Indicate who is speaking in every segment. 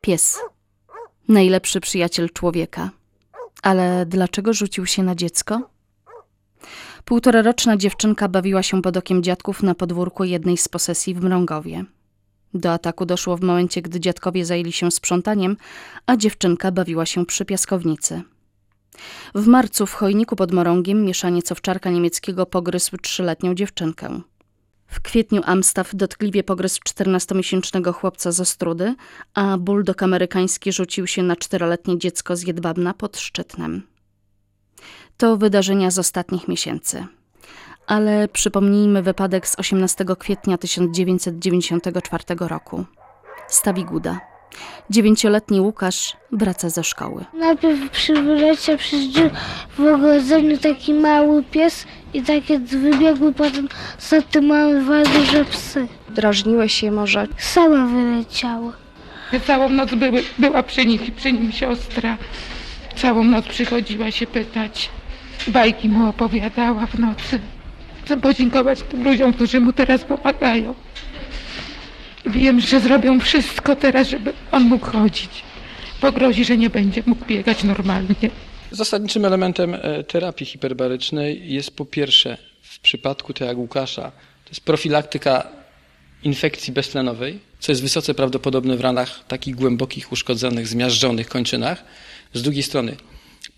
Speaker 1: Pies. Najlepszy przyjaciel człowieka. Ale dlaczego rzucił się na dziecko? Półtoraroczna dziewczynka bawiła się pod okiem dziadków na podwórku jednej z posesji w Mrągowie. Do ataku doszło w momencie, gdy dziadkowie zajęli się sprzątaniem, a dziewczynka bawiła się przy piaskownicy. W marcu w chojniku pod Morągiem mieszaniec owczarka niemieckiego pogryzł trzyletnią dziewczynkę. W kwietniu Amstaff dotkliwie pogryzł 14-miesięcznego chłopca z Ostrudy, a buldog amerykański rzucił się na czteroletnie dziecko z Jedwabna pod Szczytnem. To wydarzenia z ostatnich miesięcy. Ale przypomnijmy wypadek z 18 kwietnia 1994 roku. Stawiguda. Dziewięcioletni Łukasz wraca ze szkoły.
Speaker 2: Najpierw przywyleciał przez drzwi w ogrodzeniu taki mały pies i takie wybiegły potem za tym małe dwa duże psy.
Speaker 3: Drażniłeś się może?
Speaker 2: Same wyleciały.
Speaker 4: Całą noc były, była przy nich i przy nim siostra. Całą noc przychodziła się pytać. Bajki mu opowiadała w nocy. Chcę podziękować tym ludziom, którzy mu teraz pomagają. Wiem, że zrobią wszystko teraz, żeby on mógł chodzić. Pogrozi, że nie będzie mógł biegać normalnie.
Speaker 5: Zasadniczym elementem e, terapii hiperbarycznej jest po pierwsze w przypadku tak jak Łukasza, to jest profilaktyka infekcji beztlenowej, co jest wysoce prawdopodobne w ranach takich głębokich, uszkodzonych, zmiażdżonych kończynach. Z drugiej strony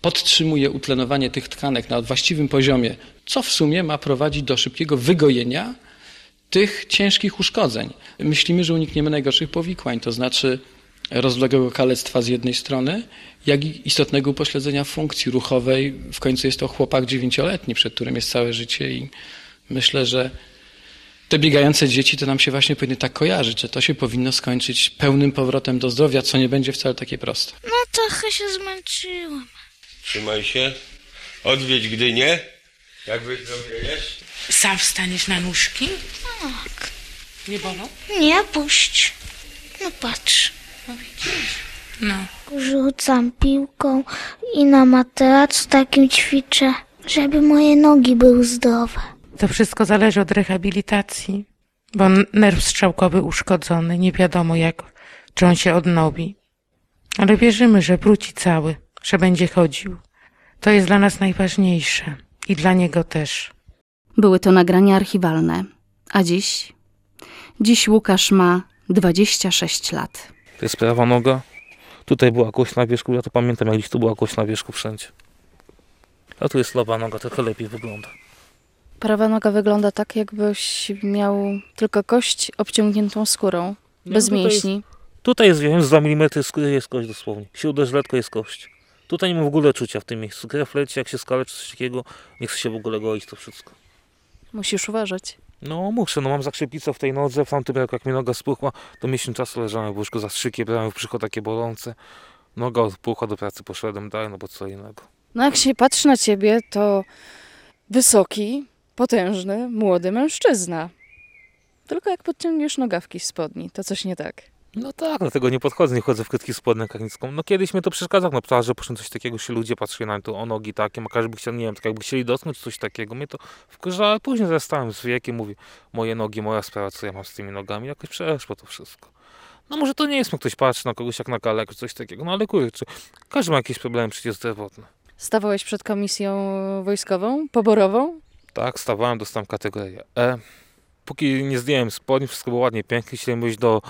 Speaker 5: podtrzymuje utlenowanie tych tkanek na właściwym poziomie, co w sumie ma prowadzić do szybkiego wygojenia tych ciężkich uszkodzeń. Myślimy, że unikniemy najgorszych powikłań, to znaczy rozległego kalectwa z jednej strony, jak i istotnego upośledzenia funkcji ruchowej. W końcu jest to chłopak dziewięcioletni, przed którym jest całe życie i myślę, że te biegające dzieci to nam się właśnie powinny tak kojarzyć, że to się powinno skończyć pełnym powrotem do zdrowia, co nie będzie wcale takie proste.
Speaker 2: No trochę się zmęczyłam.
Speaker 6: Trzymaj się. Odwiedź Gdynię. Jak wyzdrowiejesz?
Speaker 7: Sam wstaniesz na nóżki? Tak. Nie bolą?
Speaker 2: Nie puść. No patrz.
Speaker 7: No widzisz. No.
Speaker 2: Rzucam piłką i na materacu takim ćwiczę, żeby moje nogi były zdrowe.
Speaker 7: To wszystko zależy od rehabilitacji, bo nerw strzałkowy uszkodzony, nie wiadomo jak, czy on się odnowi. Ale wierzymy, że wróci cały, że będzie chodził. To jest dla nas najważniejsze i dla niego też.
Speaker 1: Były to nagrania archiwalne. A dziś? Dziś Łukasz ma 26 lat.
Speaker 8: To jest prawa noga. Tutaj była kość na wierzchu, ja to pamiętam, jak gdzieś tu była kość na wierzchu wszędzie. A tu jest lewa noga, trochę lepiej wygląda.
Speaker 1: Prawa noga wygląda tak, jakbyś miał tylko kość obciągniętą skórą,
Speaker 8: No,
Speaker 1: bez
Speaker 8: tutaj jest-
Speaker 1: mięśni.
Speaker 8: Tutaj jest, wiem, z 2 mm skóry jest kość dosłownie. Się uderzy letko, jest kość. Tutaj nie ma w ogóle czucia w tym miejscu. Krew leci, jak się skaleczy coś takiego, nie chce się w ogóle goić to wszystko.
Speaker 1: Musisz uważać.
Speaker 8: No muszę, no mam zakrzeplicę w tej nodze, w tamtym roku jak mi noga spuchła, to miesiąc czasu leżałem w łóżku za strzykiem, brałem w brzuchu takie bolące. Noga odpuchła, do pracy poszedłem dalej, no bo co innego.
Speaker 1: No jak się patrzy na ciebie, to wysoki, potężny, młody mężczyzna. Tylko jak podciągniesz nogawki z spodni, to coś nie tak.
Speaker 8: No tak, dlatego nie podchodzę, nie chodzę w krótkich spodniach jak nicką. No kiedyś mnie to przeszkadzało na plaży, poszedłem coś takiego, się ludzie patrzyli na to, o nogi takie, a każdy by chciał, nie wiem, tak jakby chcieli dotknąć coś takiego. Mnie to wkurzało, ale później zastałem z wiekiem, mówię, moje nogi, moja sprawa, co ja mam z tymi nogami, jakoś przeszło to wszystko. No może to nie jest, ktoś patrzy na kogoś jak na kalek, coś takiego, no ale kurczę, każdy ma jakieś problemy przecież zdrowotne.
Speaker 1: Stawałeś przed komisją wojskową, poborową?
Speaker 8: Tak, stawałem, dostałem kategorię E. Póki nie zdjąłem spodni, wszystko było ładnie, pięknie, chcieli być do...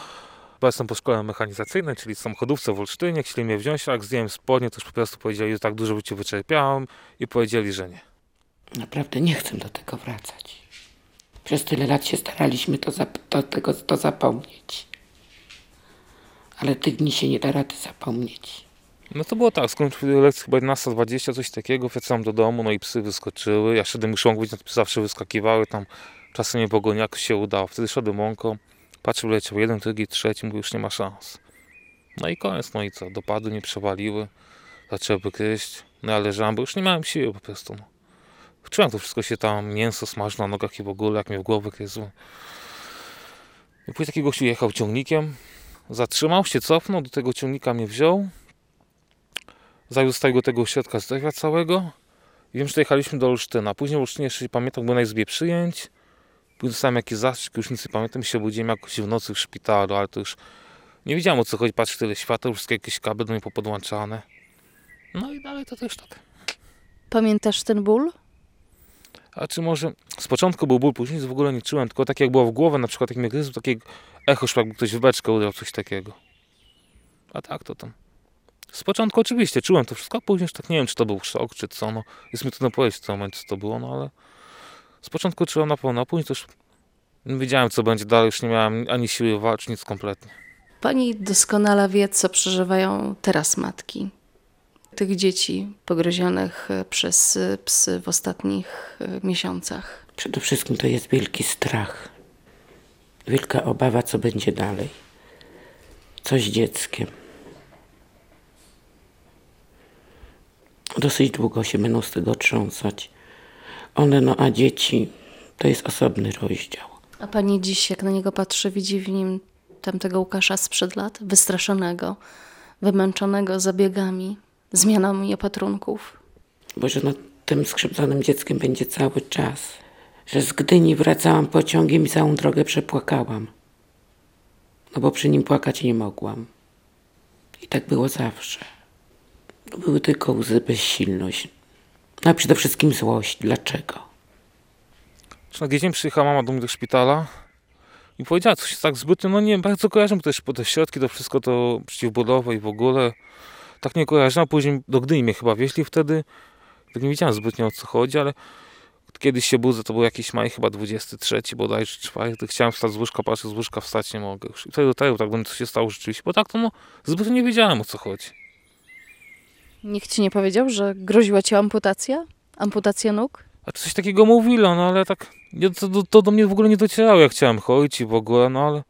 Speaker 8: Bo jestem po szkole mechanizacyjnej, czyli samochodówce w Olsztynie, chcieli mnie wziąć, a jak zdjąłem spodnie, to już po prostu powiedzieli, że tak dużo by cię wyczerpiałem i powiedzieli, że nie.
Speaker 9: Naprawdę nie chcę do tego wracać. Przez tyle lat się staraliśmy to, zap- to, tego, to zapomnieć. Ale tych dni się nie da rady zapomnieć.
Speaker 8: No to było tak, skończyłem lekcję chyba 11.20, coś takiego, wracałem do domu, no i psy wyskoczyły, ja szedłem już łąką, psy zawsze wyskakiwały, tam czasem mnie pogoni, jak się udało. Wtedy szedłem łąką, patrzę, leciał jeden, drugi, trzeci, mówię, już nie ma szans. No i koniec, no i co, dopadły, nie przewaliły, zaczęły gryźć, no ja leżałem, bo już nie miałem siły po prostu, no. Czułem to wszystko się tam, mięso smaży na nogach i w ogóle, jak mnie w głowę gryzło. I później taki gościu jechał ciągnikiem, zatrzymał się, cofnął, do tego ciągnika mnie wziął, zawiózł z tego, tego ośrodka zdrowia całego wiem, że dojechaliśmy do Olsztyna. Później w Olsztynie jeszcze pamiętam, byłem na izbie przyjęć, dostałem jakiś zastrzyk, już nic nie pamiętam, się budziłem jakoś w nocy w szpitalu, ale to już Nie wiedziałem o co chodzi, patrz tyle świateł, wszystkie jakieś kable do mnie popodłączane. No i dalej to też tak.
Speaker 1: Pamiętasz ten ból?
Speaker 8: A czy może z początku był ból, później w ogóle nie czułem, tylko tak jak było w głowę, na przykład jak mnie gryzł, takie echo, szło, jakby ktoś w beczkę uderzył, coś takiego. A tak to tam. Z początku oczywiście czułem to wszystko, a później już tak nie wiem, czy to był szok, czy co, no. Jest mi trudno powiedzieć w tym momencie, co to było, no ale z początku czułem na pewno, a później to już nie wiedziałem, co będzie dalej, już nie miałem ani siły walczyć, nic kompletnie.
Speaker 1: Pani doskonale wie, co przeżywają teraz matki. Tych dzieci pogryzionych e, przez e, psy w ostatnich e, miesiącach.
Speaker 9: Przede wszystkim to jest wielki strach. Wielka obawa, co będzie dalej. Co z dzieckiem. Dosyć długo się będą z tego trząsać. One, no a dzieci, to jest osobny rozdział.
Speaker 1: A pani dziś, jak na niego patrzy, widzi w nim tamtego Łukasza sprzed lat? Wystraszonego, wymęczonego zabiegami, zmianami opatrunków.
Speaker 9: Bo że tym skrzywdzonym dzieckiem będzie cały czas. Że z Gdyni wracałam pociągiem i całą drogę przepłakałam. No bo przy nim płakać nie mogłam. I tak było zawsze. Były tylko łzy, bezsilność. No a przede wszystkim złość. Dlaczego?
Speaker 8: Na dzień przyjechała mama do mnie do szpitala i powiedziała coś tak zbytnio, no nie bardzo kojarzę też po te środki, to wszystko to przeciwbólowe i w ogóle. Tak nie kojarzyłem, później do Gdyni mnie chyba wieźli wtedy. Tak nie wiedziałem zbytnio o co chodzi, ale kiedyś się budzę, to był jakiś maj, chyba 23 bodajże, 4, to chciałem wstać z łóżka, patrzę z łóżka, wstać nie mogę już. I wtedy do tego tak mnie co się stało rzeczywiście, bo tak to no zbytnio nie wiedziałem o co chodzi.
Speaker 1: Nikt ci nie powiedział, że groziła ci amputacja? Amputacja nóg?
Speaker 8: A coś takiego mówiła, no ale tak nie, to, to, to do mnie w ogóle nie docierało, jak chciałem chodzić i w ogóle, no ale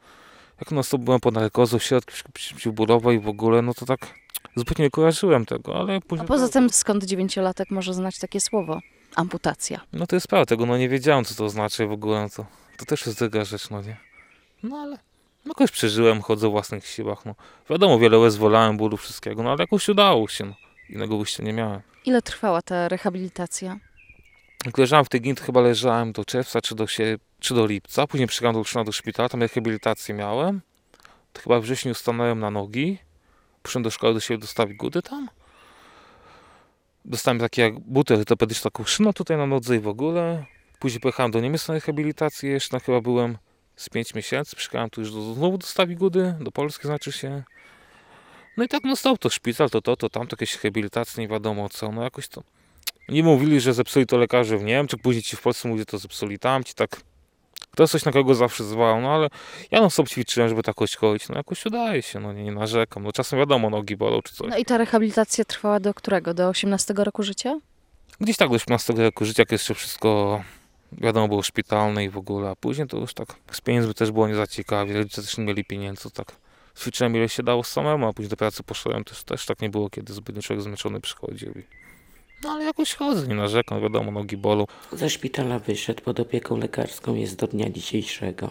Speaker 8: jak no to byłem pod narkozą, w środku przeciwbólowej i w ogóle, no to tak zupełnie nie kojarzyłem tego, ale
Speaker 1: A
Speaker 8: później...
Speaker 1: poza tym, skąd dziewięciolatek może znać takie słowo? Amputacja.
Speaker 8: No to jest prawda, tego no nie wiedziałem, co to znaczy w ogóle, no to, to też jest druga rzecz, no nie? No ale no jakoś przeżyłem, chodzę o własnych siłach, no. Wiadomo, wiele łez wolałem, bólu, wszystkiego, no ale jakoś udało się, no. Innego wyjścia nie miałem.
Speaker 1: Ile trwała ta rehabilitacja?
Speaker 8: Jak leżałem w tej gint, chyba leżałem do czerwca czy do, sie, czy do lipca. Później przyjechałem do do szpitala, tam rehabilitację miałem. To chyba w wrześniu stanąłem na nogi. Poszedłem do szkoły do siebie dostawić gudy tam. Dostałem takie jak buty ortopedyczne, taką szynę tutaj na nodze i w ogóle. Później pojechałem do Niemiec na rehabilitację, jeszcze tam chyba byłem z 5 miesięcy. Przyjechałem tu już do, znowu dostawić gudy, do Polski znaczy się. No i tak no stał to szpital, to to, to tam, to jakieś rehabilitacje, nie wiadomo co, no jakoś to... Nie mówili, że zepsuli to lekarze w Niemczech, później ci w Polsce mówili, to zepsuli tamci, tak... Ktoś coś na kogo zawsze zwał, no ale ja no sobie ćwiczyłem, żeby tak chodzić, no jakoś udaje się, no nie, nie narzekam. No czasem wiadomo, nogi bolą czy coś.
Speaker 1: No i ta rehabilitacja trwała do którego? Do 18 roku życia?
Speaker 8: Gdzieś tak do 18 roku życia, jak jeszcze wszystko wiadomo było szpitalne i w ogóle, a później to już tak z pieniędzmi też było nie za ciekawie, rodzice też nie mieli pieniędzy, tak ćwiczyłem ile się dało samemu, a później do pracy poszedłem, też, też tak nie było, kiedy zbytnio człowiek zmęczony przychodził. No ale jakoś chodzę, nie narzekam, wiadomo, nogi bolą.
Speaker 9: Ze szpitala wyszedł pod opieką lekarską jest do dnia dzisiejszego.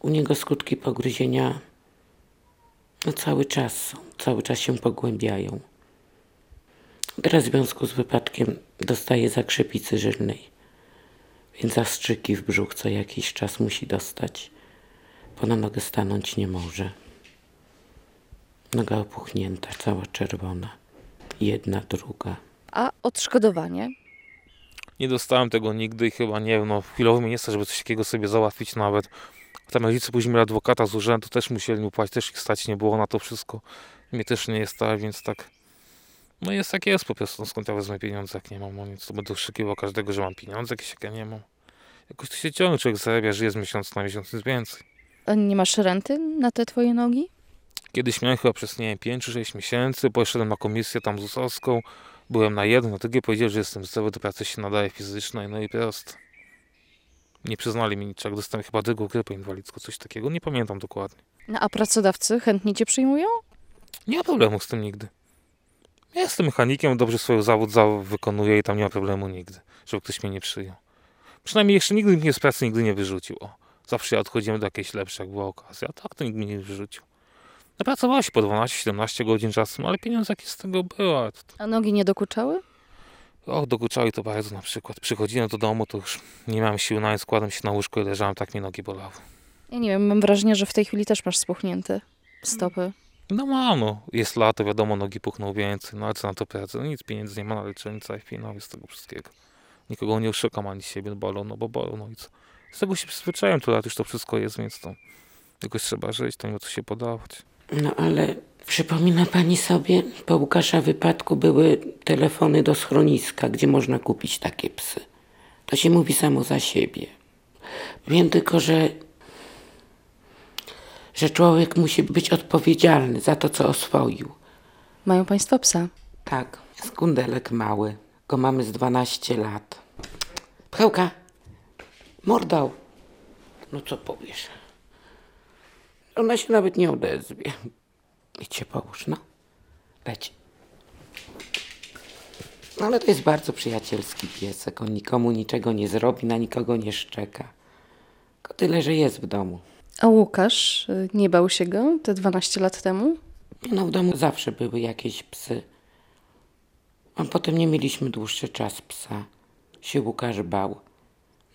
Speaker 9: U niego skutki pogryzienia no cały czas są, cały czas się pogłębiają. Teraz w związku z wypadkiem dostaje zakrzepicy żylnej, więc zastrzyki w brzuch co jakiś czas musi dostać, bo na nogę stanąć nie może. Noga opuchnięta, cała czerwona. Jedna, druga.
Speaker 1: A odszkodowanie?
Speaker 8: Nie dostałem tego nigdy i chyba nie wiem, no chwilowo mi nie stać, żeby coś takiego sobie załatwić nawet. Tam rodzice później mieli adwokata z urzędu, też musieli mi płacić, też ich stać nie było na to wszystko. Mnie też nie jest tak, więc tak. No jest jak jest po prostu, no skąd ja wezmę pieniądze, jak nie mam, no nic, to będę oszukiwał każdego, że mam pieniądze jakieś, jak ja nie mam. Jakoś to się ciągnie, człowiek zarabia, żyje z miesiąca na miesiąc, nic więcej.
Speaker 1: A nie masz renty na te twoje nogi?
Speaker 8: Kiedyś miałem chyba przez, nie wiem, 5 czy 6 miesięcy, poszedłem na komisję tam ZUS-owską, byłem na jedno, na drugie powiedzieli, że jestem zdrowy, do pracy się nadaje fizycznej, no i prosto. Nie przyznali mi niczego, dostałem chyba drugą grypę inwalidzką, coś takiego, nie pamiętam dokładnie.
Speaker 1: No, a pracodawcy chętnie cię przyjmują?
Speaker 8: Nie ma problemu z tym nigdy. Ja jestem mechanikiem, dobrze swój zawód za wykonuję i tam nie ma problemu nigdy, żeby ktoś mnie nie przyjął. Przynajmniej jeszcze nigdy mnie z pracy nigdy nie wyrzucił. O, zawsze ja odchodziłem do jakiejś lepszej, jak była okazja, tak to nikt mnie nie wyrzucił. Napracowała się po 12-17 godzin czasem, ale pieniądze jakie z tego były.
Speaker 1: A nogi nie dokuczały?
Speaker 8: O, dokuczały to bardzo na przykład. Przychodziłem do domu, to już nie miałem siły na nic, składam się na łóżko i leżałem, tak mi nogi bolały.
Speaker 1: Ja nie wiem, mam wrażenie, że w tej chwili też masz spuchnięte stopy.
Speaker 8: No mam, no. Jest lato, wiadomo, nogi puchną więcej, no ale co na to pracę? No nic, pieniędzy nie ma na leczenie, całej finały z tego wszystkiego. Nikogo nie oszukam ani siebie, bolą, no bo bolą, no i co. Z tego się przyzwyczaiłem, to lat już to wszystko jest, więc to jakoś trzeba żyć, to nie ma co się podawać.
Speaker 9: No ale przypomina pani sobie, po Łukasza wypadku były telefony do schroniska, gdzie można kupić takie psy. To się mówi samo za siebie. Wiem tylko, że, że człowiek musi być odpowiedzialny za to, co oswoił.
Speaker 1: Mają państwo psa.
Speaker 9: Tak, jest kundelek mały. Go mamy z 12 lat. Pchełka! Mordą! No co powiesz? Ona się nawet nie odezwie. Idź się połóż, no. Leć. No ale to jest bardzo przyjacielski piesek. On nikomu niczego nie zrobi, na nikogo nie szczeka. Tylko tyle, że jest w domu.
Speaker 1: A Łukasz, nie bał się go te 12 lat temu?
Speaker 9: No w domu zawsze były jakieś psy. A potem nie mieliśmy dłuższy czas psa. Się Łukasz bał.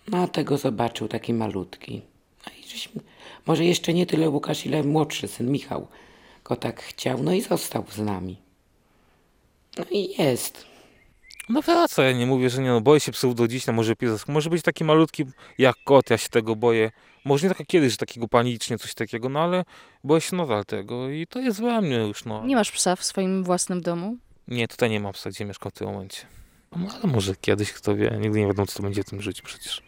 Speaker 9: No a tego zobaczył taki malutki. No i żeśmy, może jeszcze nie tyle Łukasz, ile młodszy syn Michał go tak chciał. No i został z nami. No i jest.
Speaker 8: No wraca, ja nie mówię, że nie, no boję się psów do dziś, no może pies, może być taki malutki jak kot, ja się tego boję. Może nie tak jak kiedyś, że takiego panicznie, coś takiego, no ale boję się nadal tego i to jest we mnie już, no.
Speaker 1: Nie masz psa w swoim własnym domu?
Speaker 8: Nie, tutaj nie ma psa, gdzie mieszkam w tym momencie. No ale może kiedyś, kto wie, nigdy nie wiadomo, co to będzie w tym życiu przecież.